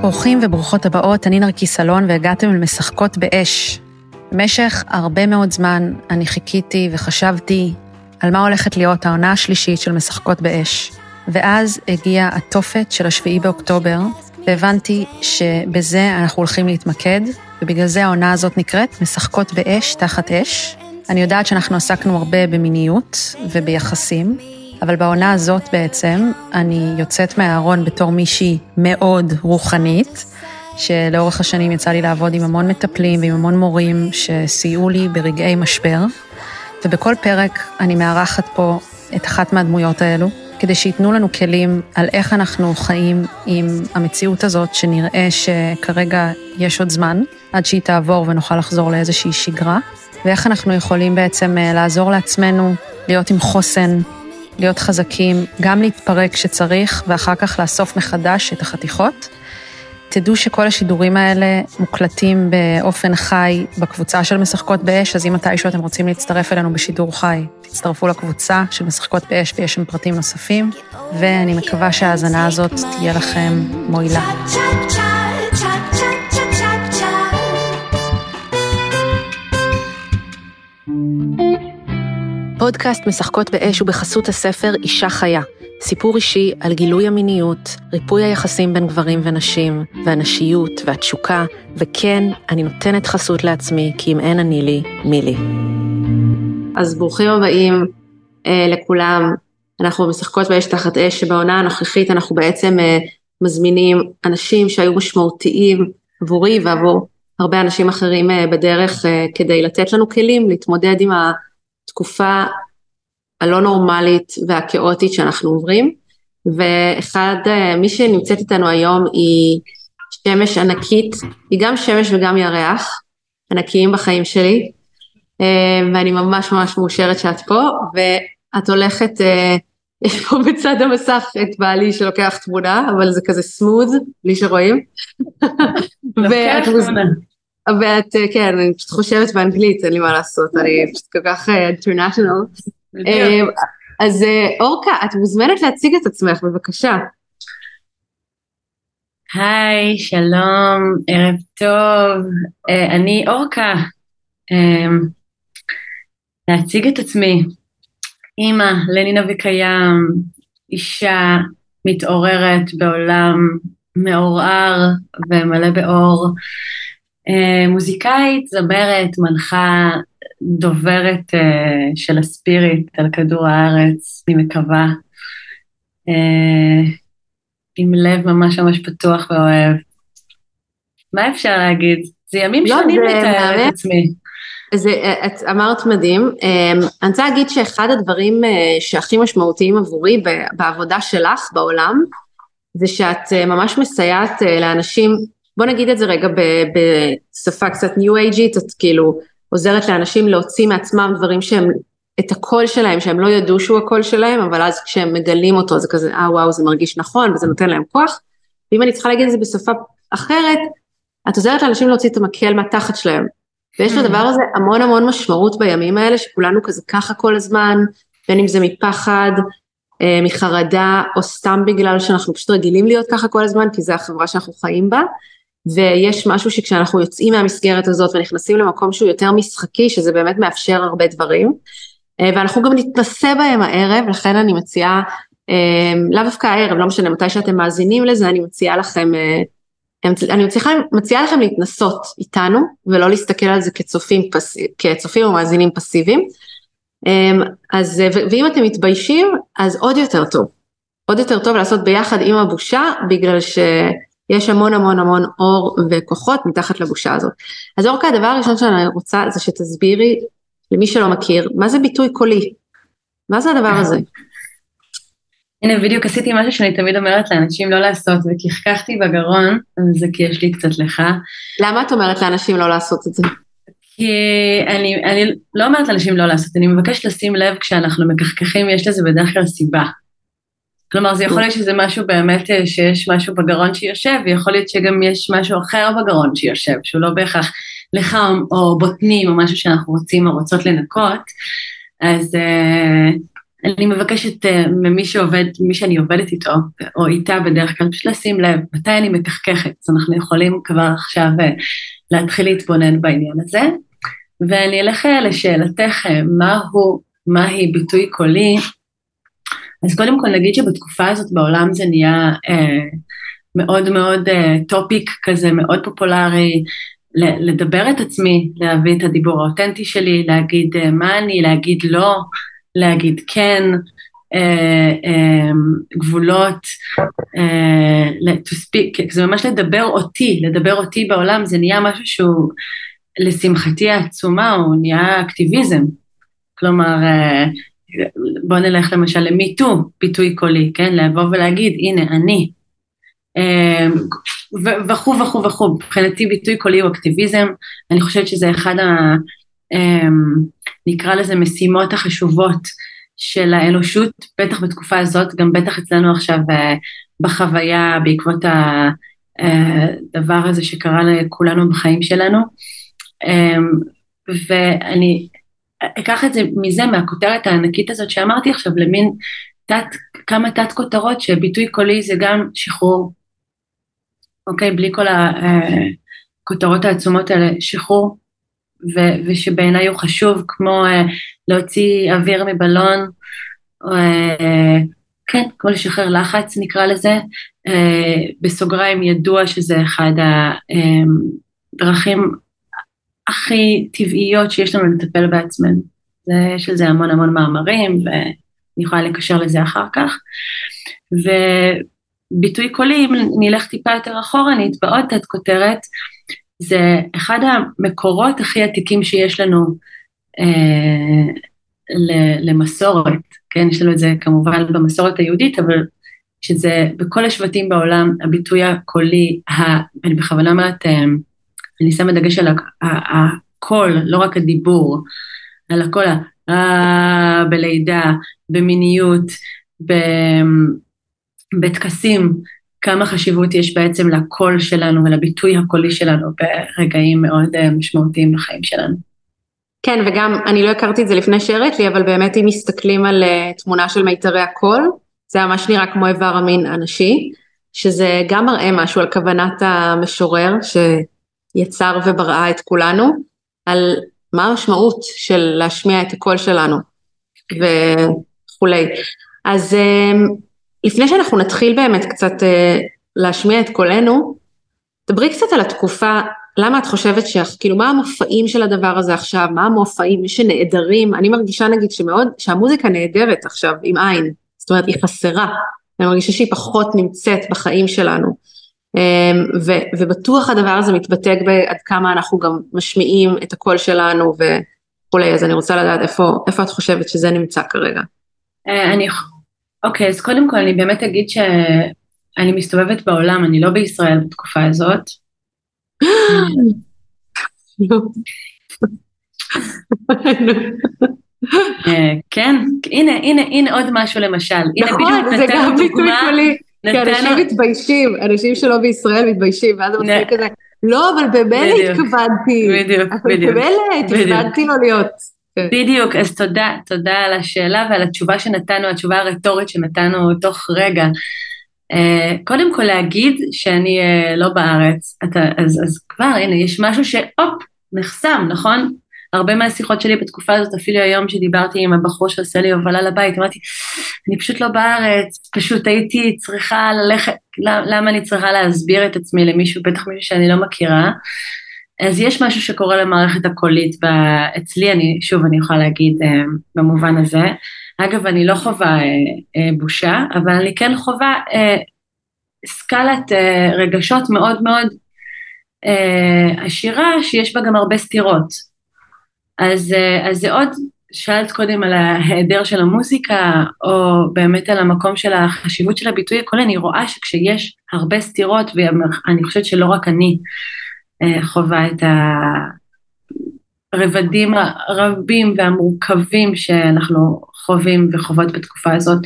ברוכים וברוכות הבאות, אני נרקיס אלון והגעתם למשחקות באש. במשך הרבה מאוד זמן אני חיכיתי וחשבתי על מה הולכת להיות העונה השלישית של משחקות באש. ואז הגיע התופת של השביעי באוקטובר, והבנתי שבזה אנחנו הולכים להתמקד, ובגלל זה העונה הזאת נקראת משחקות באש תחת אש. אני יודעת שאנחנו עסקנו הרבה במיניות וביחסים, אבל בעונה הזאת בעצם אני יוצאת מהארון בתור מישהי מאוד רוחנית, שלאורך השנים יצא לי לעבוד עם המון מטפלים ועם המון מורים שסייעו לי ברגעי משבר, ובכל פרק אני מארחת פה את אחת מהדמויות האלו, כדי שייתנו לנו כלים על איך אנחנו חיים עם המציאות הזאת, שנראה שכרגע יש עוד זמן, עד שהיא תעבור ונוכל לחזור לאיזושהי שגרה, ואיך אנחנו יכולים בעצם אה, לעזור לעצמנו להיות עם חוסן, להיות חזקים, גם להתפרק כשצריך, ואחר כך לאסוף מחדש את החתיכות. תדעו שכל השידורים האלה מוקלטים באופן חי בקבוצה של משחקות באש, אז אם מתישהו אתם רוצים להצטרף אלינו בשידור חי, תצטרפו לקבוצה של משחקות באש ויש שם פרטים נוספים, ואני מקווה שההאזנה הזאת תהיה לכם מועילה. פודקאסט משחקות באש הוא בחסות הספר אישה חיה, סיפור אישי על גילוי המיניות, ריפוי היחסים בין גברים ונשים, והנשיות והתשוקה, וכן, אני נותנת חסות לעצמי, כי אם אין אני לי, מי לי. אז ברוכים הבאים אה, לכולם. אנחנו משחקות באש תחת אש, שבעונה הנוכחית אנחנו בעצם אה, מזמינים אנשים שהיו משמעותיים עבורי ועבור הרבה אנשים אחרים אה, בדרך אה, כדי לתת לנו כלים להתמודד עם התקופה הלא נורמלית והכאוטית שאנחנו עוברים. ואחד, אה, מי שנמצאת איתנו היום היא שמש ענקית, היא גם שמש וגם ירח, ענקיים בחיים שלי, אה, ואני ממש ממש מאושרת שאת פה, ואת הולכת, אה, יש פה בצד המסך את בעלי שלוקח תמונה, אבל זה כזה סמוד, בלי שרואים. לוקח תמונה. ואת, כן, אני פשוט חושבת באנגלית, אין לי מה לעשות, אני פשוט כל כך אינטרנשיונל. אז אורקה, את מוזמנת להציג את עצמך, בבקשה. היי, שלום, ערב טוב. אני אורקה. להציג את עצמי. אימא לנינה וקיים, אישה מתעוררת בעולם מעורער ומלא באור. מוזיקאית, זמרת, מנחה, דוברת uh, של הספיריט על כדור הארץ, אני מקווה, uh, עם לב ממש ממש פתוח ואוהב. מה אפשר להגיד? זה ימים לא, שונים לתאר את עצמי. זה, את אמרת מדהים, אני רוצה להגיד שאחד הדברים שהכי משמעותיים עבורי בעבודה שלך בעולם, זה שאת ממש מסייעת לאנשים, בוא נגיד את זה רגע בשפה קצת ניו אייג'ית, את כאילו עוזרת לאנשים להוציא מעצמם דברים שהם, את הקול שלהם, שהם לא ידעו שהוא הקול שלהם, אבל אז כשהם מגלים אותו זה כזה, אה וואו זה מרגיש נכון וזה נותן להם כוח. ואם אני צריכה להגיד את זה בשפה אחרת, את עוזרת לאנשים להוציא את המקל מהתחת שלהם. ויש לדבר הזה המון המון משמעות בימים האלה, שכולנו כזה ככה כל הזמן, בין אם זה מפחד, אה, מחרדה, או סתם בגלל שאנחנו פשוט רגילים להיות ככה כל הזמן, כי זה החברה שאנחנו חיים בה. ויש משהו שכשאנחנו יוצאים מהמסגרת הזאת ונכנסים למקום שהוא יותר משחקי, שזה באמת מאפשר הרבה דברים, אה, ואנחנו גם נתנסה בהם הערב, לכן אני מציעה, אה, לאו דווקא הערב, לא משנה מתי שאתם מאזינים לזה, אני מציעה לכם, אה, אני מציעה, מציעה לכם להתנסות איתנו, ולא להסתכל על זה כצופים, כצופים או מאזינים פסיביים. אז, ואם אתם מתביישים, אז עוד יותר טוב. עוד יותר טוב לעשות ביחד עם הבושה, בגלל ש... יש המון המון המון אור וכוחות מתחת לבושה הזאת. אז אורקה, הדבר הראשון שאני רוצה זה שתסבירי למי שלא מכיר, מה זה ביטוי קולי? מה זה הדבר הזה? הנה בדיוק עשיתי משהו שאני תמיד אומרת לאנשים לא לעשות וכחככתי בגרון, זה כי יש לי קצת לך. למה את אומרת לאנשים לא לעשות את זה? כי אני, אני לא אומרת לאנשים לא לעשות, אני מבקשת לשים לב כשאנחנו מכחככים, יש לזה בדרך כלל סיבה. כלומר, זה יכול להיות שזה משהו באמת אה, שיש משהו בגרון שיושב, ויכול להיות שגם יש משהו אחר בגרון שיושב, שהוא לא בהכרח לחם או בוטנים או משהו שאנחנו רוצים או רוצות לנקות. אז, אה, אני מבקשת uh, ממי שעובד, מי שאני עובדת איתו, או איתה בדרך כלל, פשוט לשים לב מתי אני מתחככת, אז אנחנו יכולים כבר עכשיו uh, להתחיל להתבונן בעניין הזה. ואני אלך לשאלתך, מהו, מהי ביטוי קולי, אז קודם כל נגיד שבתקופה הזאת בעולם זה נהיה אה, מאוד מאוד אה, טופיק כזה, מאוד פופולרי, לדבר את עצמי, להביא את הדיבור האותנטי שלי, להגיד אה, מה אני, להגיד לא, להגיד כן, אה, אה, גבולות, אה, to speak, זה ממש לדבר אותי, לדבר אותי בעולם, זה נהיה משהו שהוא לשמחתי העצומה, הוא נהיה אקטיביזם. כלומר, אה, בוא נלך למשל למיטו, ביטוי קולי, כן? לבוא ולהגיד, הנה, אני. אמ, וכו' וכו' וכו', מבחינתי ביטוי קולי הוא אקטיביזם, אני חושבת שזה אחד ה... אמ, נקרא לזה משימות החשובות של האנושות, בטח בתקופה הזאת, גם בטח אצלנו עכשיו אה, בחוויה בעקבות הדבר אה, הזה שקרה לכולנו בחיים שלנו. אמ, ואני אקח את זה מזה, מהכותרת הענקית הזאת שאמרתי עכשיו, למין תת, כמה תת כותרות שביטוי קולי זה גם שחרור, אוקיי? בלי כל הכותרות העצומות האלה, שחרור, ו, ושבעיניי הוא חשוב, כמו uh, להוציא אוויר מבלון, או, uh, כן, כמו לשחרר לחץ נקרא לזה, בסוגריים ידוע שזה אחד הדרכים הכי טבעיות שיש לנו לטפל בעצמנו. זה, יש לזה המון המון מאמרים ואני יכולה לקשר לזה אחר כך. וביטוי קולי, אם נלך טיפה יותר אחורנית, בעוד תת כותרת, זה אחד המקורות הכי עתיקים שיש לנו אה, למסורת, כן, יש לנו את זה כמובן במסורת היהודית, אבל שזה בכל השבטים בעולם, הביטוי הקולי, ה, אני בכוונה אומרת, אה, אני שמה דגש על הקול, לא רק הדיבור, על הקול, ה... בלידה, במיניות. בטקסים, כמה חשיבות יש בעצם לקול שלנו ולביטוי הקולי שלנו ברגעים מאוד אה, משמעותיים בחיים שלנו. כן, וגם, אני לא הכרתי את זה לפני שהראית לי, אבל באמת אם מסתכלים על uh, תמונה של מיתרי הקול, זה ממש נראה כמו איבר המין הנשי, שזה גם מראה משהו על כוונת המשורר, ש... יצר ובראה את כולנו, על מה המשמעות של להשמיע את הקול שלנו וכולי. אז אמ, לפני שאנחנו נתחיל באמת קצת אה, להשמיע את קולנו, דברי קצת על התקופה, למה את חושבת ש... כאילו מה המופעים של הדבר הזה עכשיו, מה המופעים שנעדרים, אני מרגישה נגיד שמאוד, שהמוזיקה נהדרת עכשיו עם עין, זאת אומרת היא חסרה, אני מרגישה שהיא פחות נמצאת בחיים שלנו. אמ, ו, ובטוח הדבר הזה מתבטא בעד כמה אנחנו גם משמיעים את הקול שלנו וכולי, אז אני רוצה לדעת איפה, איפה את חושבת שזה נמצא כרגע. אה, אני, אוקיי, אז קודם כל אני באמת אגיד שאני מסתובבת בעולם, אני לא בישראל בתקופה הזאת. אה, כן, הנה, הנה, הנה עוד משהו למשל. נכון, זה גם ביטוי כללי. כי אנשים מתביישים, אנשים שלא בישראל מתביישים, ואז הם עושים כזה, לא, אבל במילא התכוונתי. בדיוק, בדיוק. במילא התכוונתי לא להיות. כן. בדיוק, אז תודה, תודה על השאלה ועל התשובה שנתנו, התשובה הרטורית שנתנו תוך רגע. Uh, קודם כל להגיד שאני uh, לא בארץ, אתה, אז, אז כבר הנה יש משהו שהופ, נחסם, נכון? הרבה מהשיחות שלי בתקופה הזאת, אפילו היום שדיברתי עם הבחור שעושה לי הובלה לבית, אמרתי, אני פשוט לא בארץ, פשוט הייתי צריכה ללכת, למה אני צריכה להסביר את עצמי למישהו, בטח מישהו שאני לא מכירה. אז יש משהו שקורה למערכת הקולית, אצלי אני, שוב, אני יכולה להגיד אה, במובן הזה. אגב, אני לא חווה אה, אה, בושה, אבל אני כן חווה סקלת רגשות מאוד מאוד עשירה, שיש בה גם הרבה סתירות. אז, אה, אז זה עוד, שאלת קודם על ההיעדר של המוזיקה, או באמת על המקום של החשיבות של הביטוי הקולי, אני רואה שכשיש הרבה סתירות, ואני חושבת שלא רק אני אה, חווה את הרבדים הרבים והמורכבים שאנחנו חווים וחוות בתקופה הזאת,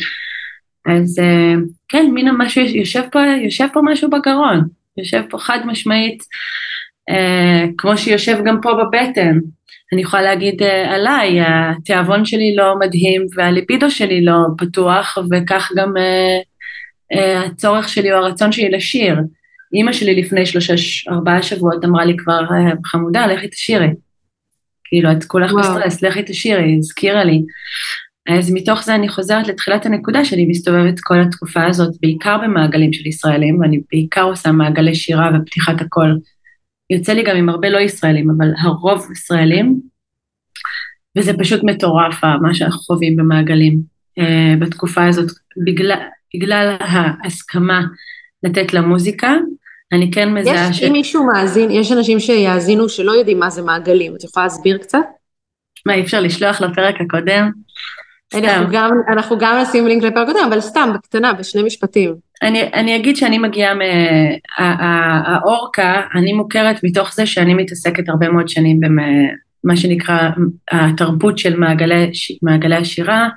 אז אה, כן, מן המשהו, יושב פה, יושב פה משהו בגרון, יושב פה חד משמעית, כמו שיושב גם פה בבטן. אני יכולה להגיד אה, עליי, התיאבון שלי לא מדהים והליפידו שלי לא פתוח וכך גם אה, אה, הצורך שלי או הרצון שלי לשיר. אימא שלי לפני שלושה, ארבעה שבועות אמרה לי כבר, חמודה, לכי תשירי. כאילו, את כולך בסטרס, לכי תשירי, הזכירה לי. אז מתוך זה אני חוזרת לתחילת הנקודה שאני מסתובבת כל התקופה הזאת, בעיקר במעגלים של ישראלים, ואני בעיקר עושה מעגלי שירה ופתיחת הקול. יוצא לי גם עם הרבה לא ישראלים, אבל הרוב ישראלים, וזה פשוט מטורף מה שאנחנו חווים במעגלים uh, בתקופה הזאת, בגלל, בגלל ההסכמה לתת למוזיקה, אני כן מזהה ש... יש, אם מישהו מאזין, יש אנשים שיאזינו שלא יודעים מה זה מעגלים, את יכולה להסביר קצת? מה, אי אפשר לשלוח לפרק הקודם? אנחנו גם, אנחנו גם נשים לינק לפרק הקודם, אבל סתם, בקטנה, בשני משפטים. אני, אני אגיד שאני מגיעה מהאורקה, אני מוכרת מתוך זה שאני מתעסקת הרבה מאוד שנים במה שנקרא התרבות של מעגלי, מעגלי השירה.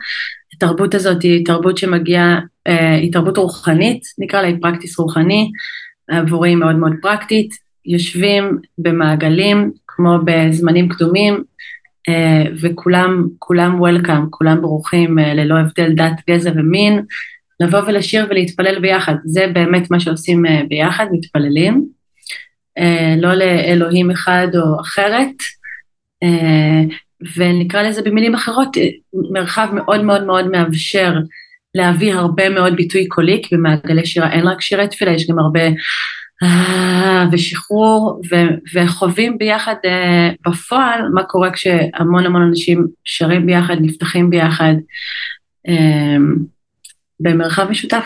התרבות הזאת היא תרבות שמגיעה, אה, היא תרבות רוחנית, נקרא לה, היא פרקטיס רוחני, עבורי מאוד מאוד פרקטית, יושבים במעגלים כמו בזמנים קדומים, אה, וכולם, כולם וולקאם, כולם ברוכים אה, ללא הבדל דת, גזע ומין, לבוא ולשיר ולהתפלל ביחד, זה באמת מה שעושים אה, ביחד, מתפללים, לא לאלוהים אחד או אחרת, ונקרא לזה במילים אחרות, מרחב מאוד מאוד מאוד מאפשר להביא הרבה מאוד ביטוי קולי, כי במעגלי שירה אין רק שירי תפילה, יש גם הרבה אה, ושחרור, ו- וחווים ביחד בפועל מה קורה כשהמון המון אנשים שרים ביחד, נפתחים ביחד במרחב משותף.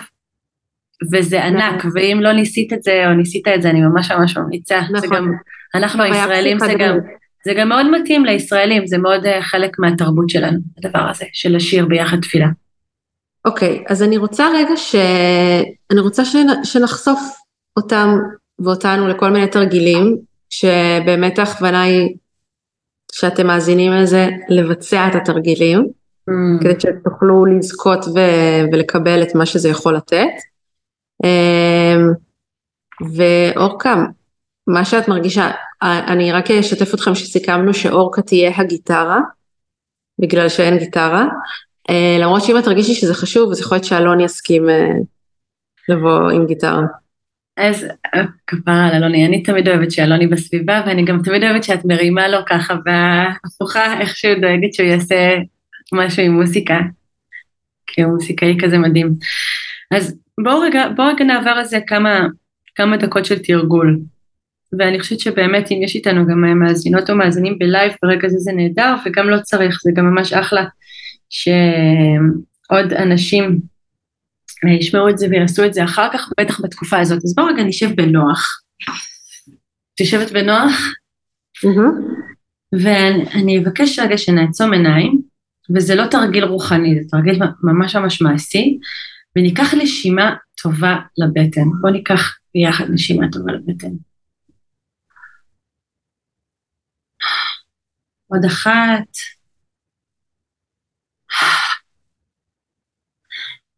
וזה ענק, נכון. ואם לא ניסית את זה או ניסית את זה, אני ממש ממש ממליצה. נכון. זה גם, אנחנו הישראלים, זה גם, זה גם מאוד מתאים לישראלים, זה מאוד uh, חלק מהתרבות שלנו, הדבר הזה, של לשיר ביחד תפילה. אוקיי, okay, אז אני רוצה רגע ש... אני רוצה שנ... שנחשוף אותם ואותנו לכל מיני תרגילים, שבאמת ההכוונה היא שאתם מאזינים לזה, לבצע את התרגילים, mm. כדי שתוכלו לזכות ו- ולקבל את מה שזה יכול לתת. אמ, ואורקה, מה שאת מרגישה, אני רק אשתף אתכם שסיכמנו שאורקה תהיה הגיטרה, בגלל שאין גיטרה, אה, למרות שאם את תרגישי שזה חשוב, אז יכול להיות שאלון יסכים אה, לבוא עם גיטרה. אז כפרה על אלוני, אני תמיד אוהבת שאלוני בסביבה, ואני גם תמיד אוהבת שאת מרימה לו ככה בהפוכה, איכשהו דואגת שהוא יעשה משהו עם מוסיקה, כי הוא מוסיקאי כזה מדהים. אז בואו רגע, בוא רגע נעבר על זה כמה, כמה דקות של תרגול. ואני חושבת שבאמת אם יש איתנו גם מאזינות או מאזינים בלייב ברגע זה זה נהדר, וגם לא צריך, זה גם ממש אחלה שעוד אנשים ישמעו את זה ויעשו את זה אחר כך, בטח בתקופה הזאת. אז בואו רגע נשב בנוח. את יושבת בנוח? ואני אבקש רגע שנעצום עיניים, וזה לא תרגיל רוחני, זה תרגיל ממש ממש מעשי, וניקח נשימה טובה לבטן. בואו ניקח ביחד נשימה טובה לבטן. עוד אחת.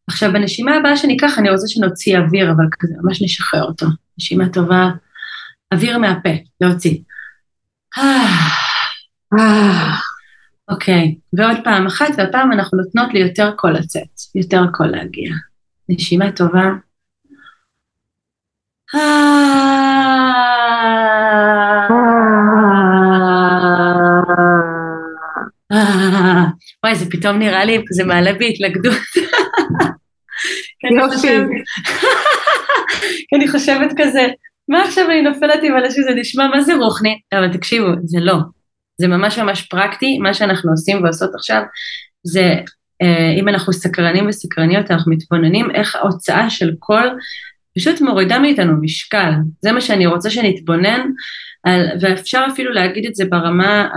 עכשיו בנשימה הבאה שניקח אני רוצה שנוציא אוויר, אבל כזה ממש נשחרר אותו. נשימה טובה, אוויר מהפה, להוציא. אוקיי, ועוד פעם אחת, והפעם אנחנו נותנות לי יותר קול לצאת, יותר קול להגיע. נשימה טובה. וואי, זה פתאום נראה לי, זה מעלה בי התלכדות. כי אני חושבת כזה, מה עכשיו אני נופלת עם אנשים, זה נשמע מה זה רוחני, אבל תקשיבו, זה לא. זה ממש ממש פרקטי, מה שאנחנו עושים ועושות עכשיו, זה אה, אם אנחנו סקרנים וסקרניות, אנחנו מתבוננים איך ההוצאה של קול פשוט מורידה מאיתנו משקל. זה מה שאני רוצה שנתבונן, על, ואפשר אפילו להגיד את זה ברמה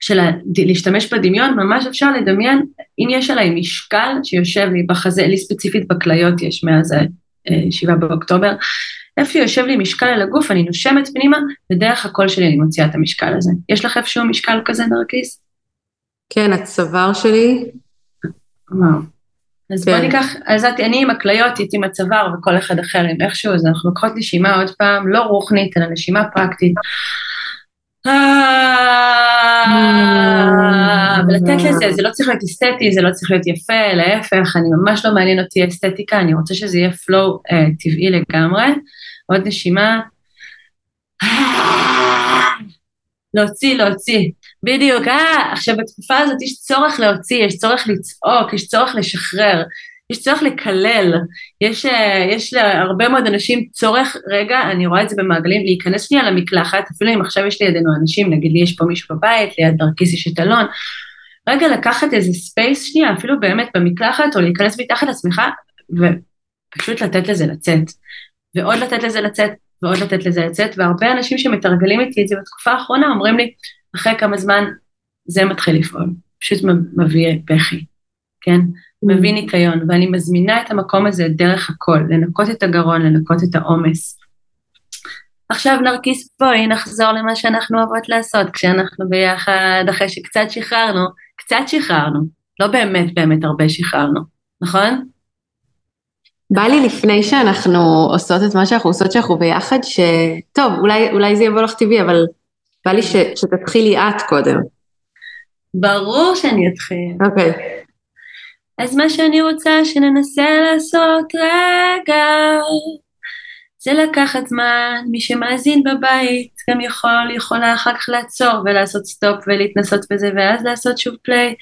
של להשתמש בדמיון, ממש אפשר לדמיין אם יש עליי משקל שיושב לי בחזה, לי ספציפית בכליות יש מאז ה-7 באוקטובר, איפה שיושב לי משקל על הגוף, אני נושמת פנימה, ודרך הקול שלי אני מוציאה את המשקל הזה. יש לך איפשהו משקל כזה, נרקיס? כן, הצוואר שלי. וואו. אז כן. בוא ניקח, אז אני עם הכליות, איתי עם הצוואר וכל אחד אחר עם איכשהו, אז אנחנו לוקחות נשימה עוד פעם, לא רוחנית, אלא נשימה פרקטית. ולתת לזה, זה לא צריך להיות אסתטי, זה לא צריך להיות יפה, להפך, אני ממש לא מעניין אותי אסתטיקה, אני רוצה שזה יהיה flow טבעי לגמרי. עוד נשימה. להוציא, להוציא. בדיוק, אה, עכשיו בתקופה הזאת יש צורך להוציא, יש צורך לצעוק, יש צורך לשחרר, יש צורך לקלל, יש, אה, יש להרבה מאוד אנשים צורך, רגע, אני רואה את זה במעגלים, להיכנס שנייה למקלחת, אפילו אם עכשיו יש לידינו אנשים, נגיד לי יש פה מישהו בבית, ליד דרכיס יש את אלון, רגע לקחת איזה space שנייה, אפילו באמת במקלחת, או להיכנס מתחת לעצמך, ופשוט לתת לזה לצאת. ועוד לתת לזה לצאת, ועוד לתת לזה לצאת, והרבה אנשים שמתרגלים איתי את זה בתקופה האחרונה אומרים לי, אחרי כמה זמן זה מתחיל לפעול, פשוט מביא בכי, כן? מביא ניקיון, ואני מזמינה את המקום הזה דרך הכל, לנקות את הגרון, לנקות את העומס. עכשיו נרקיס בואי נחזור למה שאנחנו אוהבות לעשות כשאנחנו ביחד, אחרי שקצת שחררנו, קצת שחררנו, לא באמת באמת הרבה שחררנו, נכון? בא לי לפני שאנחנו עושות את מה שאנחנו עושות שאנחנו ביחד, שטוב, אולי, אולי זה יבוא לך טבעי, אבל בא לי ש, שתתחילי את קודם. ברור שאני אתחיל. אוקיי. Okay. אז מה שאני רוצה שננסה לעשות רגע, זה לקחת זמן, מי שמאזין בבית גם יכול, יכולה אחר כך לעצור ולעשות סטופ ולהתנסות בזה ואז לעשות שוב play.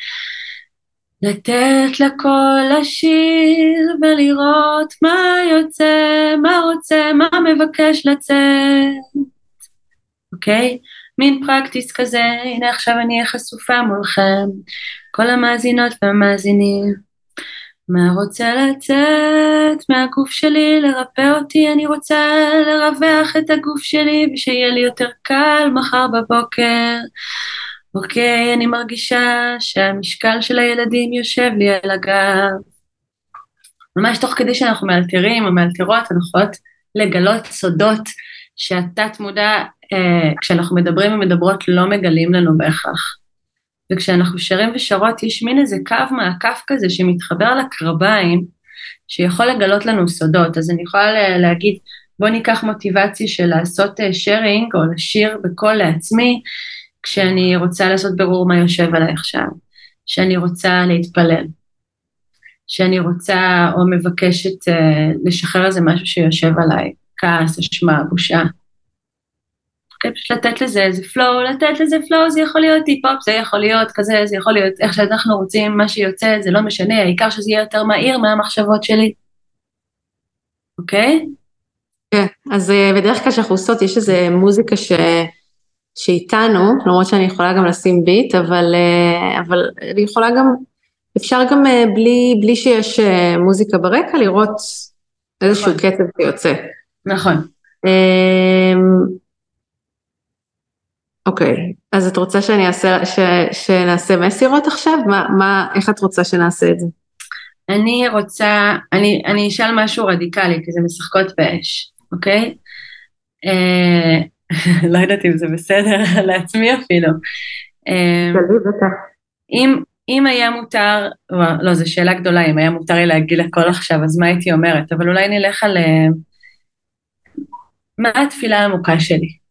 לתת לכל לשיר ולראות מה יוצא, מה רוצה, מה מבקש לצאת, אוקיי? מין פרקטיס כזה, הנה עכשיו אני אהיה חשופה מולכם, כל המאזינות והמאזינים. מה רוצה לצאת מהגוף שלי, לרפא אותי, אני רוצה לרווח את הגוף שלי ושיהיה לי יותר קל מחר בבוקר. אוקיי, אני מרגישה שהמשקל של הילדים יושב לי על הגב. ממש תוך כדי שאנחנו מאלתרים או מאלתרות, אנחנו יכולות לגלות סודות שהתת מודע, אה, כשאנחנו מדברים ומדברות, לא מגלים לנו בהכרח. וכשאנחנו שרים ושרות, יש מין איזה קו מעקף כזה שמתחבר לקרביים, שיכול לגלות לנו סודות. אז אני יכולה להגיד, בוא ניקח מוטיבציה של לעשות שרינג אה, או לשיר בקול לעצמי, כשאני רוצה לעשות ברור מה יושב עליי עכשיו, שאני רוצה להתפלל, שאני רוצה או מבקשת uh, לשחרר איזה משהו שיושב עליי, כעס, אשמה, בושה. כן, פשוט לתת לזה איזה flow, לתת לזה flow, זה יכול להיות היפ-הופ, זה יכול להיות כזה, זה יכול להיות איך שאנחנו רוצים, מה שיוצא, זה לא משנה, העיקר שזה יהיה יותר מהיר מהמחשבות שלי. אוקיי? כן, אז אה, בדרך כלל כשאנחנו עושות, יש איזה מוזיקה ש... שאיתנו, למרות שאני יכולה גם לשים ביט, אבל, אה, אבל אני יכולה גם, אפשר גם אה, בלי, בלי שיש מוזיקה ברקע לראות איזשהו נכון. קצב שיוצא. נכון. אוקיי, אז את רוצה שאני אעשה, ש, שנעשה מסירות עכשיו? מה, מה, איך את רוצה שנעשה את זה? אני רוצה, אני, אני אשאל משהו רדיקלי, כי זה משחקות באש, אוקיי? לא יודעת אם זה בסדר לעצמי אפילו. אמ, אם, אם היה מותר, לא, זו שאלה גדולה, אם היה מותר לי להגיד הכל עכשיו, אז מה הייתי אומרת? אבל אולי נלך על... אה, מה התפילה העמוקה שלי?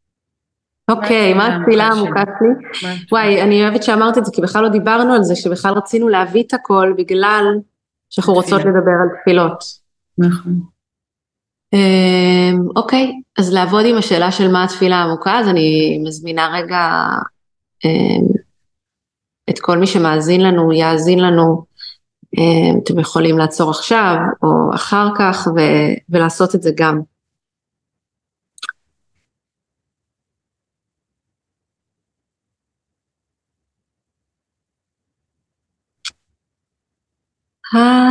אוקיי, מה התפילה העמוקה שלי? וואי, אני אוהבת שאמרת את זה, כי בכלל לא דיברנו על זה, שבכלל רצינו להביא את הכל בגלל שאנחנו רוצות לדבר על תפילות. נכון. אמ, אוקיי, אז לעבוד עם השאלה של מה התפילה העמוקה, אז אני מזמינה רגע אמ, את כל מי שמאזין לנו, יאזין לנו, אמ, אתם יכולים לעצור עכשיו או אחר כך ולעשות את זה גם. התפילה,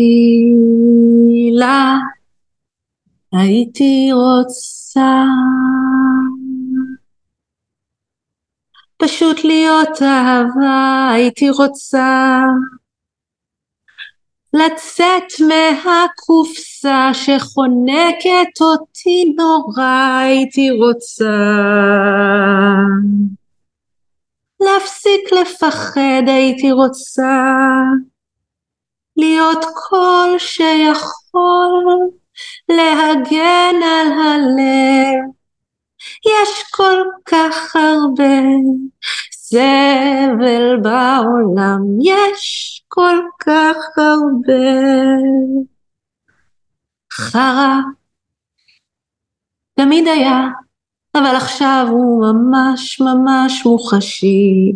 התפילה, הייתי רוצה פשוט להיות אהבה, הייתי רוצה לצאת מהקופסה שחונקת אותי נורא הייתי רוצה. להפסיק לפחד הייתי רוצה. להיות קול שיכול להגן על הלב. יש כל כך הרבה סבל בעולם, יש כל כך הרבה חרא. תמיד היה, אבל עכשיו הוא ממש ממש מוחשי.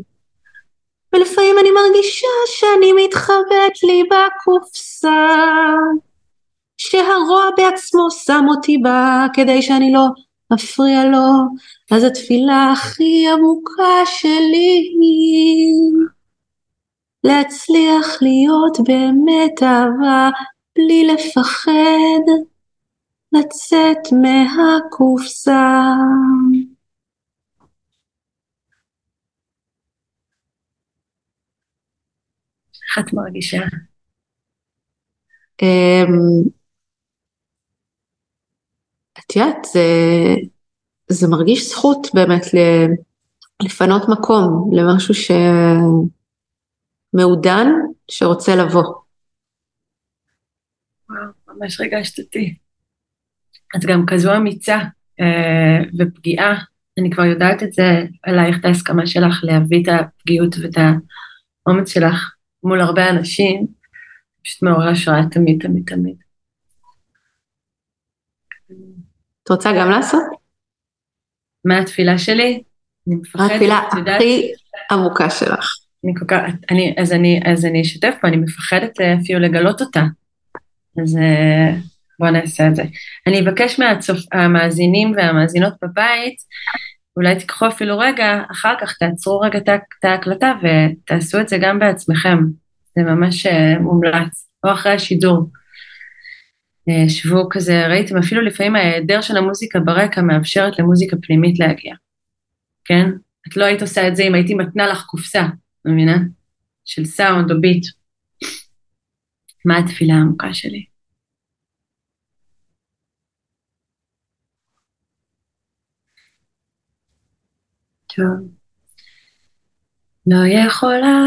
ולפעמים אני מרגישה שאני מתחבאת לי בקופסה, שהרוע בעצמו שם אותי בה כדי שאני לא אפריע לו, אז התפילה הכי עמוקה שלי היא להצליח להיות באמת אהבה בלי לפחד, לצאת מהקופסה. איך את מרגישה? אמ, יודעת, זה, זה מרגיש זכות באמת לפנות מקום למשהו שמעודן, שרוצה לבוא. וואו, ממש ריגשת אותי. את גם כזו אמיצה אה, ופגיעה, אני כבר יודעת את זה עלייך, את ההסכמה שלך להביא את הפגיעות ואת האומץ שלך מול הרבה אנשים, פשוט מעורר השראה תמיד, תמיד, תמיד. את רוצה גם לעשות? מה התפילה שלי? אני מפחדת, התפילה הכי עמוקה שלך. אני כל כך, אני, אז, אני, אז אני אשתף פה, אני מפחדת אה, אפילו לגלות אותה. אז אה, בואו נעשה את זה. אני אבקש מהמאזינים והמאזינות בבית, אולי תיקחו אפילו רגע, אחר כך תעצרו רגע את ההקלטה ותעשו את זה גם בעצמכם. זה ממש אה, מומלץ, או אחרי השידור. אה, שבו כזה, ראיתם אפילו לפעמים ההיעדר של המוזיקה ברקע מאפשרת למוזיקה פנימית להגיע, כן? את לא היית עושה את זה אם הייתי מתנה לך קופסה, מבינה? של סאונד או ביט. מה התפילה העמוקה שלי? טוב. לא יכולה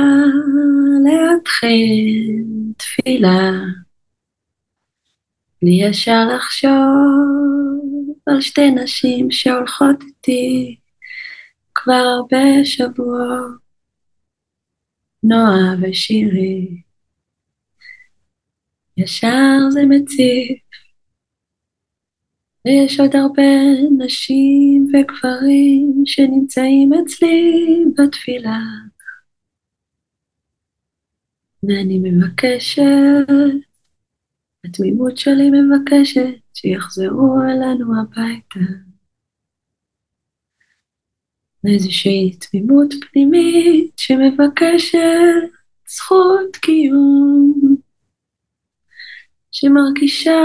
להתחיל תפילה בלי ישר לחשוב על שתי נשים שהולכות איתי כבר הרבה שבועות, נועה ושירי. ישר זה מציף, ויש עוד הרבה נשים וגברים שנמצאים אצלי בתפילה. ואני מבקשת התמימות שלי מבקשת שיחזרו אלינו הביתה. איזושהי תמימות פנימית שמבקשת זכות קיום, שמרגישה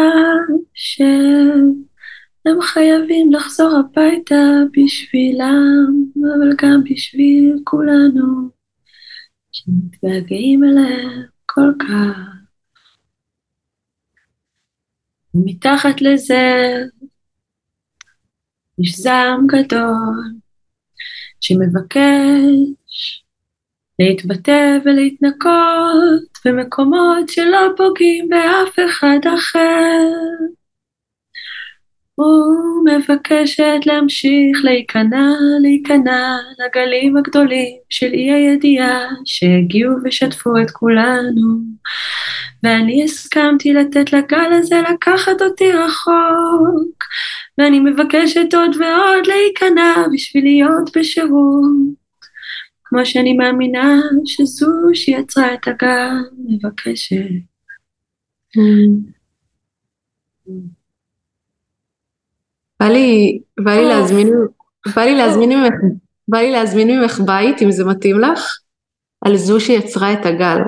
שהם חייבים לחזור הביתה בשבילם, אבל גם בשביל כולנו, שמתגעגעים אליהם כל כך. ומתחת לזה יש זעם גדול שמבקש להתבטא ולהתנקות במקומות שלא פוגעים באף אחד אחר. ומבקשת להמשיך להיכנע, להיכנע לגלים הגדולים של אי הידיעה שהגיעו ושטפו את כולנו. ואני הסכמתי לתת לגל הזה לקחת אותי רחוק, ואני מבקשת עוד ועוד להיכנע בשביל להיות בשירות. כמו שאני מאמינה שזו שיצרה את הגל מבקשת. בא לי, בא לי להזמין, בא לי להזמין ממך, בא לי להזמין ממך בית, אם זה מתאים לך, על זו שיצרה את הגל.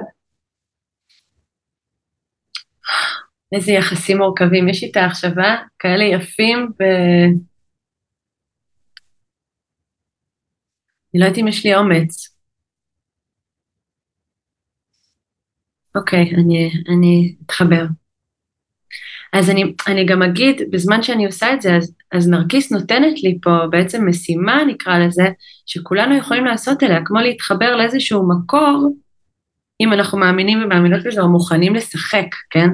איזה יחסים מורכבים, יש איתה החשבה כאלה יפים ו... אני לא יודעת אם יש לי אומץ. אוקיי, אני, אני אתחבר. אז אני, אני גם אגיד, בזמן שאני עושה את זה, אז, אז נרקיס נותנת לי פה בעצם משימה, נקרא לזה, שכולנו יכולים לעשות אליה, כמו להתחבר לאיזשהו מקור, אם אנחנו מאמינים ומאמינות בזה, או מוכנים לשחק, כן?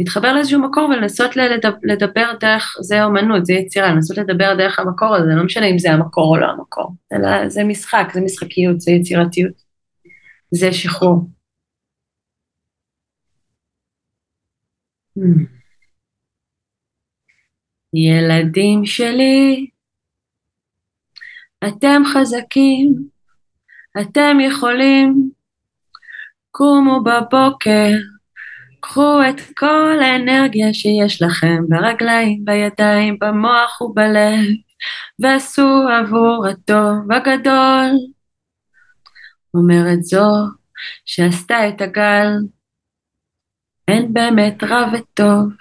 להתחבר לאיזשהו מקור ולנסות לדבר, לדבר דרך, זה אומנות, זה יצירה, לנסות לדבר דרך המקור הזה, לא משנה אם זה המקור או לא המקור, אלא זה משחק, זה משחקיות, זה יצירתיות, זה שחרור. Hmm. ילדים שלי, אתם חזקים, אתם יכולים, קומו בבוקר, קחו את כל האנרגיה שיש לכם ברגליים, בידיים, במוח ובלב, ועשו עבור הטוב הגדול. אומרת זו שעשתה את הגל, אין באמת רע וטוב.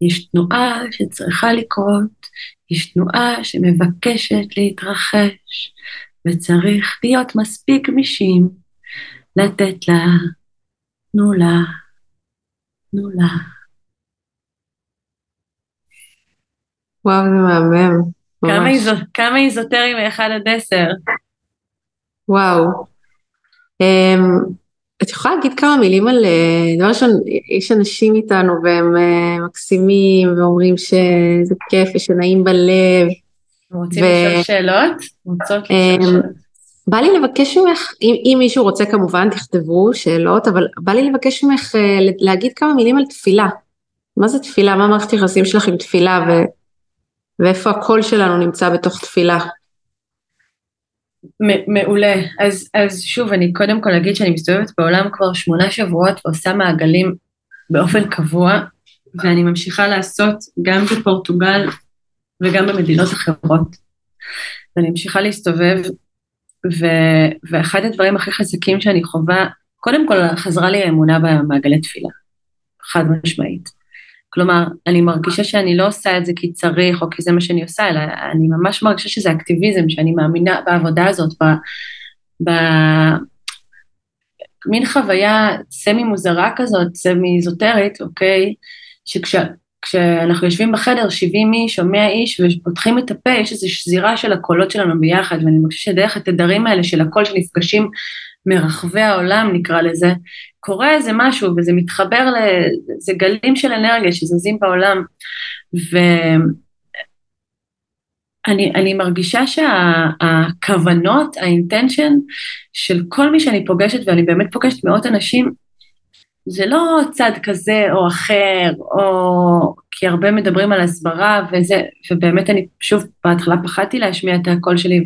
יש תנועה שצריכה לקרות, יש תנועה שמבקשת להתרחש, וצריך להיות מספיק גמישים לתת לה, תנו לה, תנו לה. וואו, זה מהמם. כמה איזוטרי מ-1 עד 10? וואו. Um, את יכולה להגיד כמה מילים על, אה, דבר ראשון, יש אנשים איתנו והם אה, מקסימים ואומרים שזה כיף ושנעים בלב. רוצים ו... לשאול שאלות? רוצות לשאול אמ, שאלות. בא לי לבקש ממך, אם, אם מישהו רוצה כמובן תכתבו שאלות, אבל בא לי לבקש ממך אה, להגיד כמה מילים על תפילה. מה זה תפילה? מה מערכת יחסים שלך עם תפילה ו... ואיפה הקול שלנו נמצא בתוך תפילה? מעולה. אז, אז שוב, אני קודם כל אגיד שאני מסתובבת בעולם כבר שמונה שבועות ועושה מעגלים באופן קבוע, ואני ממשיכה לעשות גם בפורטוגל וגם במדינות אחרות. ואני ממשיכה להסתובב, ו, ואחד הדברים הכי חזקים שאני חווה, קודם כל חזרה לי האמונה במעגלי תפילה, חד משמעית. כלומר, אני מרגישה שאני לא עושה את זה כי צריך או כי זה מה שאני עושה, אלא אני ממש מרגישה שזה אקטיביזם, שאני מאמינה בעבודה הזאת, ב... ב... חוויה סמי מוזרה כזאת, סמי איזוטרית, אוקיי? שכשאנחנו יושבים בחדר 70 איש או 100 איש ופותחים את הפה, יש איזו שזירה של הקולות שלנו ביחד, ואני מרגישה שדרך התדרים האלה של הקול שנפגשים מרחבי העולם נקרא לזה, קורה איזה משהו וזה מתחבר לזה גלים של אנרגיה שזזים בעולם. ואני מרגישה שהכוונות, האינטנשן של כל מי שאני פוגשת ואני באמת פוגשת מאות אנשים זה לא צד כזה או אחר, או כי הרבה מדברים על הסברה וזה, ובאמת אני שוב בהתחלה פחדתי להשמיע את הקול שלי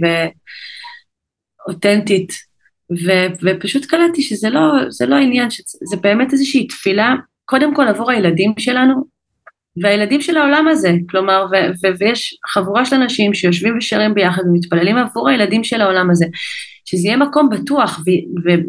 ואותנטית ו- ופשוט קלטתי שזה לא, לא עניין, שזה באמת איזושהי תפילה, קודם כל עבור הילדים שלנו, והילדים של העולם הזה, כלומר, ו- ו- ויש חבורה של אנשים שיושבים ושרים ביחד ומתפללים עבור הילדים של העולם הזה, שזה יהיה מקום בטוח, ו- ו-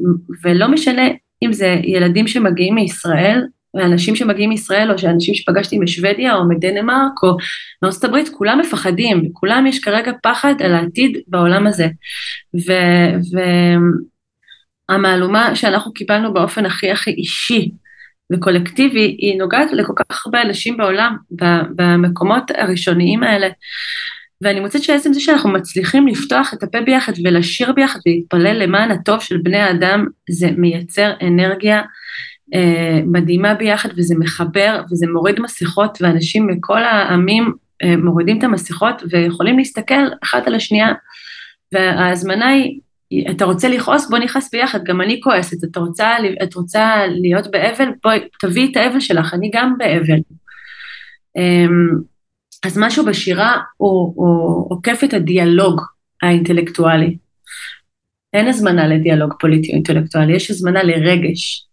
ולא משנה אם זה ילדים שמגיעים מישראל, ואנשים שמגיעים מישראל, או שאנשים שפגשתי משוודיה או מדנמרק או מארצות הברית, כולם מפחדים, וכולם יש כרגע פחד על העתיד בעולם הזה. ו- ו- המהלומה שאנחנו קיבלנו באופן הכי הכי אישי וקולקטיבי, היא נוגעת לכל כך הרבה אנשים בעולם, במקומות הראשוניים האלה. ואני מוצאת שעצם זה שאנחנו מצליחים לפתוח את הפה ביחד ולשיר ביחד ולהתפלל למען הטוב של בני האדם, זה מייצר אנרגיה אה, מדהימה ביחד וזה מחבר וזה מוריד מסכות ואנשים מכל העמים אה, מורידים את המסכות ויכולים להסתכל אחת על השנייה וההזמנה היא אתה רוצה לכעוס? בוא נכעס ביחד, גם אני כועסת, את רוצה, את רוצה להיות באבל? בואי, תביאי את האבל שלך, אני גם באבל. אמ, אז משהו בשירה הוא, הוא עוקף את הדיאלוג האינטלקטואלי. אין הזמנה לדיאלוג פוליטי או אינטלקטואלי, יש הזמנה לרגש.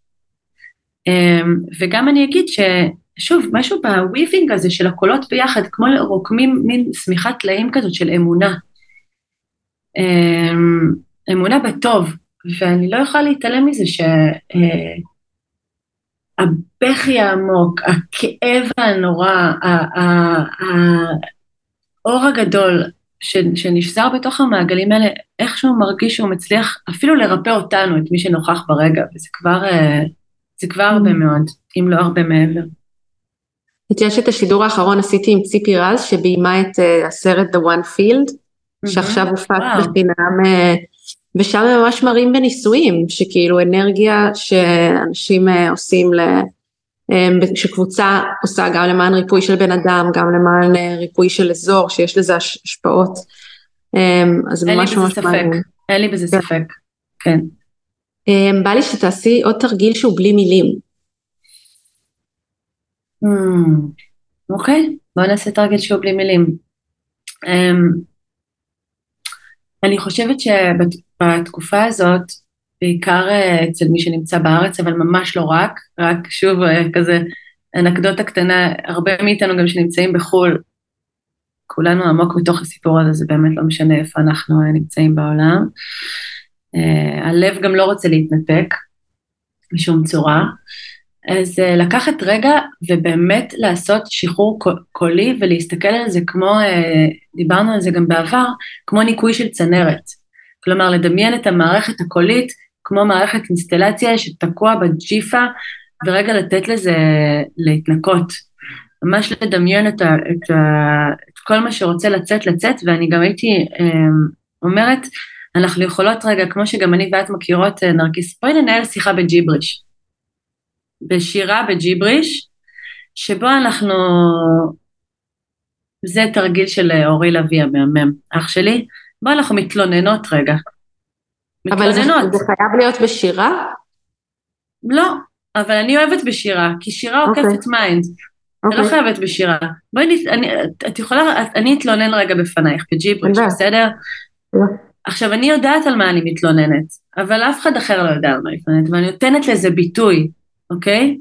אמ, וגם אני אגיד ששוב, משהו בוויבינג הזה של הקולות ביחד, כמו רוקמים מין שמיכת טלאים כזאת של אמונה. אמ, אמונה בטוב, ואני לא יכולה להתעלם מזה שהבכי אה, העמוק, הכאב הנורא, האור הגדול, שנשזר בתוך המעגלים האלה, איכשהו מרגיש שהוא מצליח אפילו לרפא אותנו, את מי שנוכח ברגע, וזה כבר, אה, זה כבר הרבה מאוד, אם לא הרבה מעבר. את יודעת שאת השידור האחרון עשיתי עם ציפי רז, שביימה את uh, הסרט The One Field, שעכשיו הופץ בחינם, ושם הם ממש מראים בניסויים, שכאילו אנרגיה שאנשים uh, עושים ל... שקבוצה עושה גם למען ריפוי של בן אדם, גם למען ריפוי של אזור, שיש לזה השפעות. אז זה ממש ממש מעניין. אין לי בזה כן. ספק, כן. בא לי שתעשי עוד תרגיל שהוא בלי מילים. Hmm, אוקיי, בואו נעשה תרגיל שהוא בלי מילים. Um, אני חושבת שבתקופה הזאת, בעיקר uh, אצל מי שנמצא בארץ, אבל ממש לא רק, רק שוב uh, כזה אנקדוטה קטנה, הרבה מאיתנו גם שנמצאים בחו"ל, כולנו עמוק מתוך הסיפור הזה, זה באמת לא משנה איפה אנחנו uh, נמצאים בעולם. הלב גם לא רוצה להתנתק בשום צורה. אז uh, לקחת רגע ובאמת לעשות שחרור קולי ולהסתכל על זה כמו, uh, דיברנו על זה גם בעבר, כמו ניקוי של צנרת. כלומר, לדמיין את המערכת הקולית כמו מערכת אינסטלציה שתקוע בג'יפה, ורגע לתת לזה להתנקות. ממש לדמיין את, ה, את, ה, את כל מה שרוצה לצאת, לצאת, ואני גם הייתי um, אומרת, אנחנו יכולות רגע, כמו שגם אני ואת מכירות, נרקיס, בואי ננהל שיחה בג'יבריש. בשירה בג'יבריש, שבו אנחנו, זה תרגיל של אורי לביא המהמם, אח שלי, בו אנחנו מתלוננות רגע. מתלוננות. אבל זה, זה חייב להיות בשירה? לא, אבל אני אוהבת בשירה, כי שירה okay. אוקיי. עוקפת mind. Okay. אני לא אוקיי. חייבת בשירה. בואי, אני, את יכולה, אני אתלונן רגע בפנייך בג'יבריש, בסדר? עכשיו, אני יודעת על מה אני מתלוננת, אבל אף אחד אחר לא יודע על מה להתלוננת, ואני נותנת לזה ביטוי. אוקיי?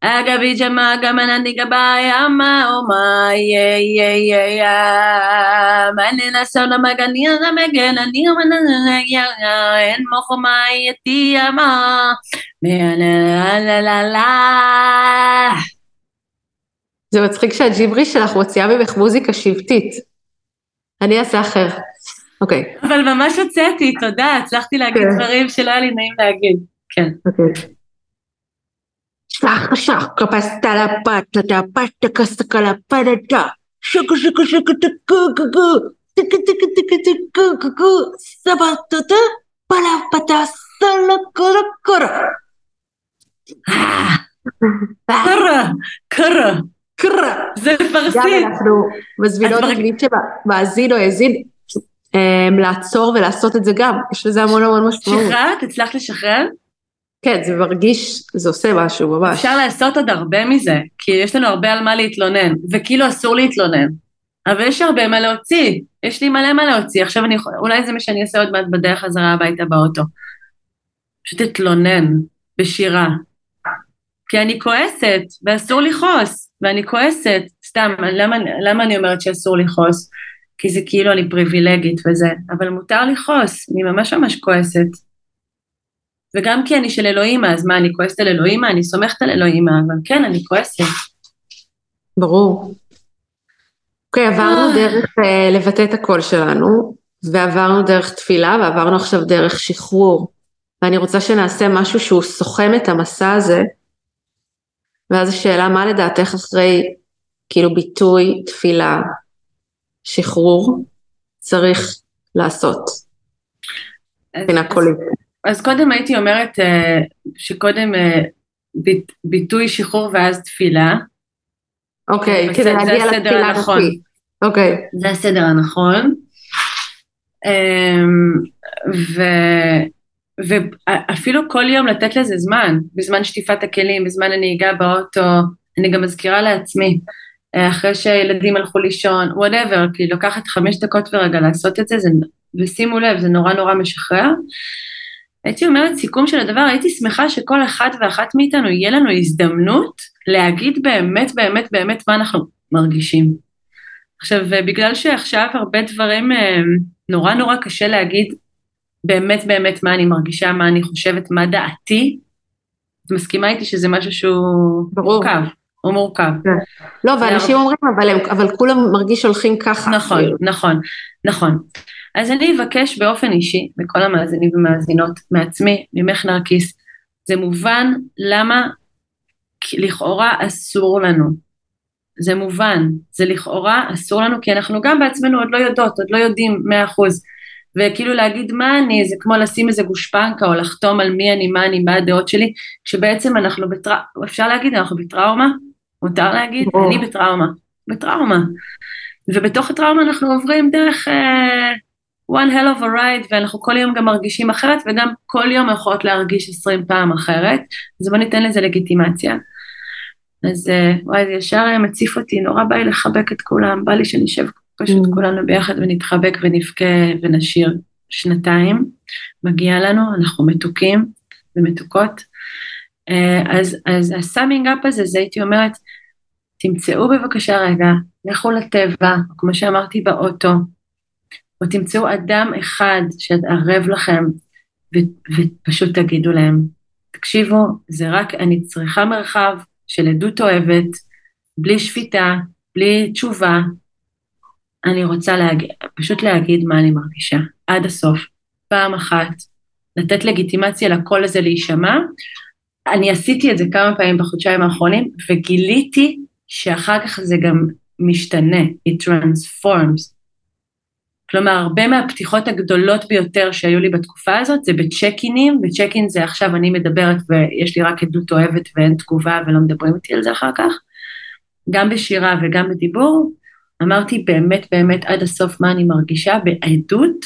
אגבי ג'מה גם אני גבאי אמה אומה יא יא יא יא מני נסון המגני המגן אני אומנה יא יא אין מאי יתי אמה לה לה לה לה זה מצחיק שהג'יברי שלך מוציאה ממך מוזיקה שבטית. אני אעשה אחר. אוקיי. אבל ממש הוצאתי, תודה, הצלחתי להגיד דברים שלא היה לי נעים להגיד. כן. אוקיי. La pata, da. Shaka, shaka, shaka, tika, tika, tika, tika, tika, tika, tika, sabatata, palapata, sala, kara, kara. קרה, קרה, קרה, זה פרסית. גם אנחנו מזמינות את מי שמאזין או האזין לעצור ולעשות את זה גם, יש לזה המון המון משמעות. שחררת? הצלחת לשחרר? כן, זה מרגיש, זה עושה משהו ממש. אפשר לעשות עוד הרבה מזה, כי יש לנו הרבה על מה להתלונן, וכאילו אסור להתלונן. אבל יש הרבה מה להוציא, יש לי מלא מה להוציא, עכשיו אני, אולי זה מה שאני אעשה עוד מעט בדרך חזרה הביתה באוטו. פשוט אתלונן בשירה. כי אני כועסת, ואסור לכעוס, ואני כועסת, סתם, למה, למה אני אומרת שאסור לכעוס? כי זה כאילו אני פריבילגית וזה, אבל מותר לכעוס, אני ממש ממש כועסת. וגם כי אני של אלוהימה, אז מה, אני כועסת על אלוהימה? אני סומכת על אלוהימה, אבל כן, אני כועסת. ברור. אוקיי, עברנו אה. דרך uh, לבטא את הקול שלנו, ועברנו דרך תפילה, ועברנו עכשיו דרך שחרור. ואני רוצה שנעשה משהו שהוא סוכם את המסע הזה, ואז השאלה, מה לדעתך אחרי כאילו ביטוי, תפילה, שחרור, צריך לעשות? מבחינה קולית. אז קודם הייתי אומרת uh, שקודם uh, ביט, ביטוי שחרור ואז תפילה. אוקיי, okay, כדי להגיע לתפילה הנכון. אוקיי. Okay. זה הסדר הנכון. Um, ו, ואפילו כל יום לתת לזה זמן, בזמן שטיפת הכלים, בזמן הנהיגה באוטו, אני גם מזכירה לעצמי, אה, אחרי שילדים הלכו לישון, וואטאבר, כי לוקחת חמש דקות ורגע לעשות את זה, זה, ושימו לב, זה נורא נורא משחרר. הייתי אומרת סיכום של הדבר, הייתי שמחה שכל אחד ואחת מאיתנו יהיה לנו הזדמנות להגיד באמת באמת באמת מה אנחנו מרגישים. עכשיו, בגלל שעכשיו הרבה דברים אה, נורא נורא קשה להגיד באמת באמת מה אני מרגישה, מה אני חושבת, מה דעתי, את מסכימה איתי שזה משהו שהוא ברור, מורכב? הוא מורכב. כן. לא, ואנשים אומרים, אבל, הם, אבל כולם מרגיש שהולכים ככה. נכון. נכון, נכון. אז אני אבקש באופן אישי, מכל המאזינים ומאזינות, מעצמי, ממך נרקיס, זה מובן למה לכאורה אסור לנו. זה מובן, זה לכאורה אסור לנו, כי אנחנו גם בעצמנו עוד לא יודעות, עוד לא יודעים מאה אחוז. וכאילו להגיד מה אני, זה כמו לשים איזה גושפנקה או לחתום על מי אני, מה אני, מה הדעות שלי, כשבעצם אנחנו בטראומה, אפשר להגיד, אנחנו בטראומה, מותר להגיד. אני בטראומה, בטראומה. ובתוך הטראומה אנחנו עוברים דרך uh, one hell of a ride, ואנחנו כל יום גם מרגישים אחרת, וגם כל יום יכולות להרגיש עשרים פעם אחרת, אז בוא ניתן לזה לגיטימציה. אז uh, וואי, זה ישר מציף אותי, נורא בא לי לחבק את כולם, בא לי שנשב פשוט mm. כולנו ביחד ונתחבק ונבכה ונשיר שנתיים, מגיע לנו, אנחנו מתוקים ומתוקות. אה, אז, אז הסאמינג אפ הזה, זה הייתי אומרת, תמצאו בבקשה רגע, לכו לטבע, כמו שאמרתי באוטו, או תמצאו אדם אחד שערב לכם, ו- ופשוט תגידו להם, תקשיבו, זה רק, אני צריכה מרחב של עדות אוהבת, בלי שפיטה, בלי תשובה, אני רוצה להגיד, פשוט להגיד מה אני מרגישה, עד הסוף, פעם אחת, לתת לגיטימציה לקול הזה להישמע. אני עשיתי את זה כמה פעמים בחודשיים האחרונים, וגיליתי שאחר כך זה גם משתנה, it transforms. כלומר, הרבה מהפתיחות הגדולות ביותר שהיו לי בתקופה הזאת זה בצ'ק-אינים, בצ'ק-אין זה עכשיו אני מדברת ויש לי רק עדות אוהבת ואין תגובה ולא מדברים איתי על זה אחר כך, גם בשירה וגם בדיבור, אמרתי באמת באמת עד הסוף מה אני מרגישה? בעדות,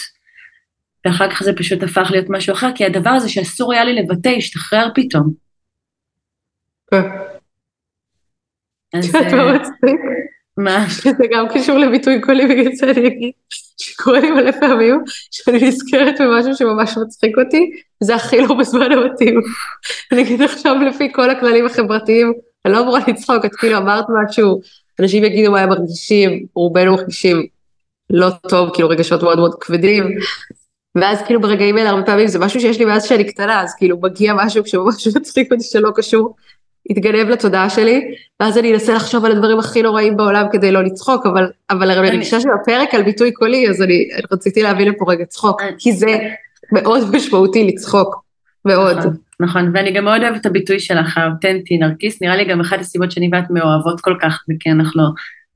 ואחר כך זה פשוט הפך להיות משהו אחר, כי הדבר הזה שאסור היה לי לבטא השתחרר פתאום. כן. אז... מה? זה גם קשור לביטוי קולי בגלל זה אני אגיד שקורה לי מלא פעמים שאני נזכרת במשהו שממש מצחיק אותי, זה הכי לא בזמן המתאים. אני אגיד עכשיו לפי כל הכללים החברתיים, אני לא אמורה לצחוק, את כאילו אמרת משהו אנשים יגידו מה הם מרגישים, רובנו מרגישים לא טוב, כאילו רגשות מאוד מאוד כבדים, ואז כאילו ברגעים האלה הרבה פעמים זה משהו שיש לי מאז שאני קטנה, אז כאילו מגיע משהו שממש מצחיק אותי שלא קשור, יתגנב לתודעה שלי, ואז אני אנסה לחשוב על הדברים הכי נוראים בעולם כדי לא לצחוק, אבל, אבל אני רגישה של הפרק על ביטוי קולי, אז אני, רציתי להביא לפה רגע צחוק, כי זה מאוד משמעותי לצחוק, מאוד. נכון. נכון, ואני גם מאוד אוהבת את הביטוי שלך, האותנטי, נרקיס, נראה לי גם אחת הסיבות שאני ואת מאוהבות כל כך, זה כי אנחנו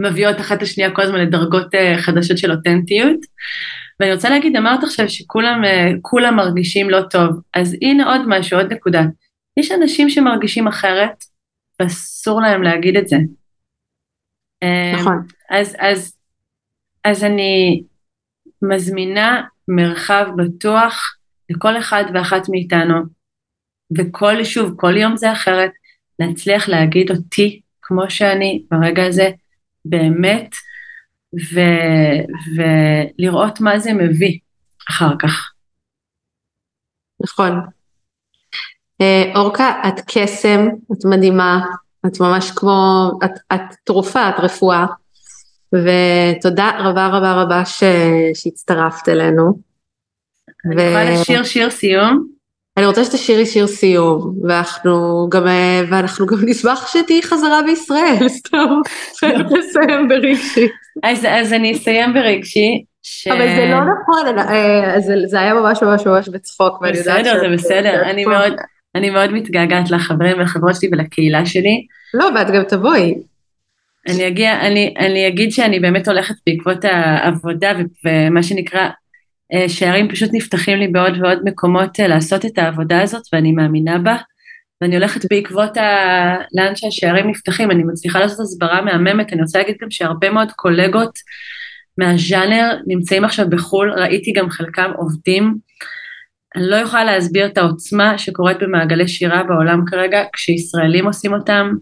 מביאות אחת את השנייה כל הזמן לדרגות uh, חדשות של אותנטיות. ואני רוצה להגיד, אמרת עכשיו שכולם uh, מרגישים לא טוב, אז הנה עוד משהו, עוד נקודה. יש אנשים שמרגישים אחרת, ואסור להם להגיד את זה. אה, נכון. אז, אז, אז אני מזמינה מרחב בטוח לכל אחד ואחת מאיתנו, וכל, שוב, כל יום זה אחרת, להצליח להגיד אותי כמו שאני ברגע הזה, באמת, ו, ולראות מה זה מביא אחר כך. נכון. אה, אורקה, את קסם, את מדהימה, את ממש כמו, את, את תרופה, את רפואה, ותודה רבה רבה רבה ש, שהצטרפת אלינו. אני ו... יכולה לשיר שיר סיום? אני רוצה שתשאירי שיר סיום, ואנחנו גם, ואנחנו גם נשמח שתהיי חזרה בישראל, סתם, נסיים ברגשי. אז, אז אני אסיים ברגשי. ש... אבל זה לא נכון, אה, זה, זה היה ממש ממש ממש בצחוק, ואני יודעת בסדר, זה בסדר, אני מאוד, אני מאוד מתגעגעת לחברים ולחברות שלי ולקהילה שלי. לא, ואת גם תבואי. אני אגיע, אני, אני אגיד שאני באמת הולכת בעקבות העבודה ומה שנקרא אה, שערים פשוט נפתחים לי בעוד ועוד מקומות אה, לעשות את העבודה הזאת ואני מאמינה בה ואני הולכת בעקבות ה... לאן שהשערים נפתחים, אני מצליחה לעשות הסברה מהממת, אני רוצה להגיד גם שהרבה מאוד קולגות מהז'אנר נמצאים עכשיו בחו"ל, ראיתי גם חלקם עובדים, אני לא יכולה להסביר את העוצמה שקורית במעגלי שירה בעולם כרגע, כשישראלים עושים אותם,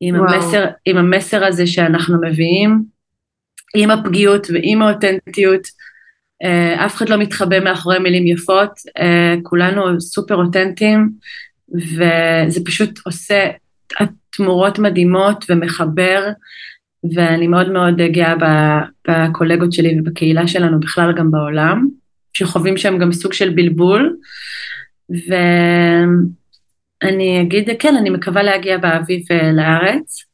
עם המסר, עם המסר הזה שאנחנו מביאים, עם הפגיעות ועם האותנטיות, אה, אף אחד לא מתחבא מאחורי מילים יפות, אה, כולנו סופר אותנטיים, וזה פשוט עושה תמורות מדהימות ומחבר, ואני מאוד מאוד גאה בקולגות שלי ובקהילה שלנו בכלל גם בעולם, שחווים שם גם סוג של בלבול, ואני אגיד, כן, אני מקווה להגיע באביב אה, לארץ,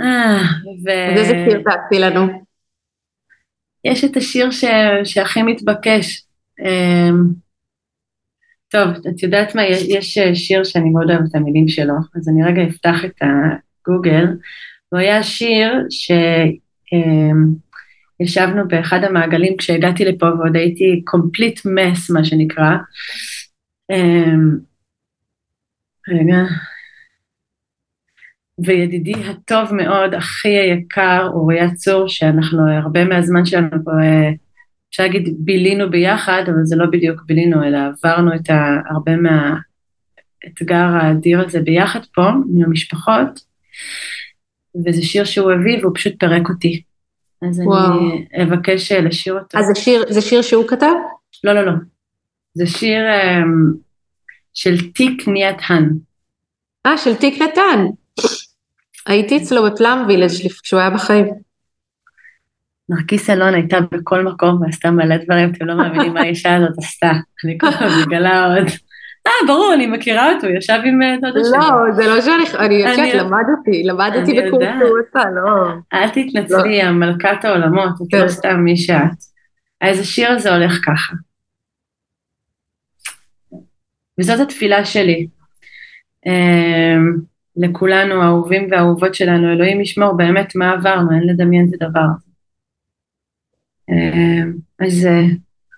אה, ו... אז איזה שיר תעשי לנו? יש את השיר ש... שהכי מתבקש. אמ, טוב, את יודעת מה, יש שיר שאני מאוד אוהבת את המילים שלו, אז אני רגע אפתח את הגוגל. הוא היה שיר שישבנו אמ, באחד המעגלים כשהגעתי לפה ועוד הייתי complete mess, מה שנקרא. אמ, רגע. וידידי הטוב מאוד, הכי היקר, אוריה צור, שאנחנו הרבה מהזמן שלנו פה, אה, אפשר להגיד בילינו ביחד, אבל זה לא בדיוק בילינו, אלא עברנו את הרבה מהאתגר האדיר הזה ביחד פה, עם המשפחות, וזה שיר שהוא הביא והוא פשוט פירק אותי. אז וואו. אני אבקש אה, לשיר אותו. אז זה שיר, זה שיר שהוא כתב? לא, לא, לא. זה שיר um, של תיק ניית האן. אה, של תיק נתן. הייתי אצלו בפלאם וילג' כשהוא היה בחיים. נרקיס אלון הייתה בכל מקום ועשתה מלא דברים, אתם לא מאמינים מה האישה הזאת עשתה. אני כל פעם מגלה עוד. אה, ברור, אני מכירה אותו, ישב עם אה, דודה שלי. לא, זה לא שאני, אני יודעת, למדתי, למדתי בקורס לא. אל תתנצלי, לא. מלכת העולמות, את לא כן. סתם מי שאת. אז השיר הזה הולך ככה. וזאת התפילה שלי. אמ, לכולנו, האהובים והאהובות שלנו, אלוהים ישמור באמת מה עברנו, אין לדמיין את הדבר הזה. אמ, אז אה,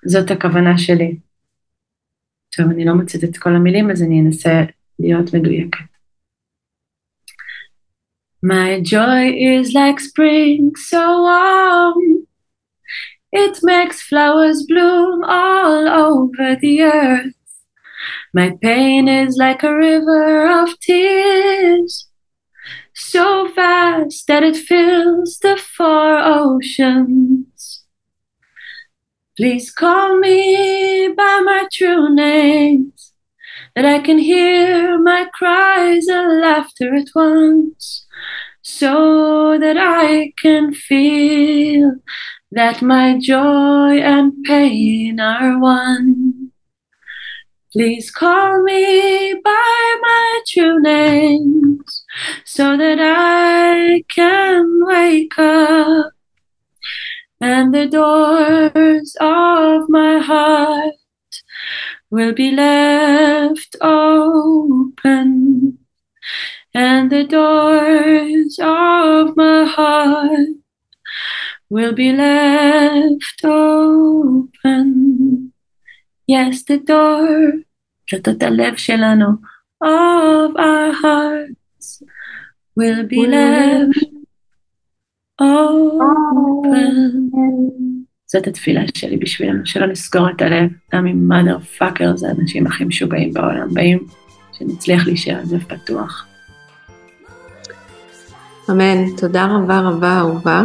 זאת הכוונה שלי. טוב, אני לא מוצאת את כל המילים, אז אני אנסה להיות מדויקת. My joy is like spring so warm It makes flowers bloom all over the earth My pain is like a river of tears, so vast that it fills the four oceans. Please call me by my true names, that I can hear my cries and laughter at once, so that I can feel that my joy and pain are one. Please call me by my true names so that I can wake up and the doors of my heart will be left open and the doors of my heart will be left open. Yes, the door, דלתות הלב שלנו, of our hearts will be left open. זאת התפילה שלי בשבילנו, שלא נסגור את הלב, גם אם mother fucker זה האנשים הכי משוגעים בעולם באים, שנצליח להישאר לב פתוח. אמן, תודה רבה רבה אהובה,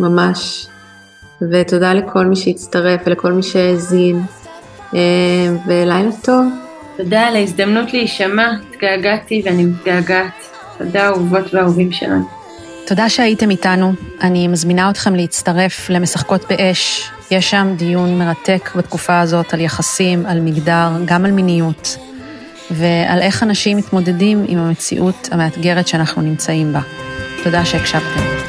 ממש, ותודה לכל מי שהצטרף ולכל מי שהאזין. אה, ולילה טוב. תודה על ההזדמנות להישמע, התגעגעתי ואני מתגעגעת. תודה אהובות ואהובים שלנו. תודה שהייתם איתנו. אני מזמינה אתכם להצטרף למשחקות באש. יש שם דיון מרתק בתקופה הזאת על יחסים, על מגדר, גם על מיניות, ועל איך אנשים מתמודדים עם המציאות המאתגרת שאנחנו נמצאים בה. תודה שהקשבתם.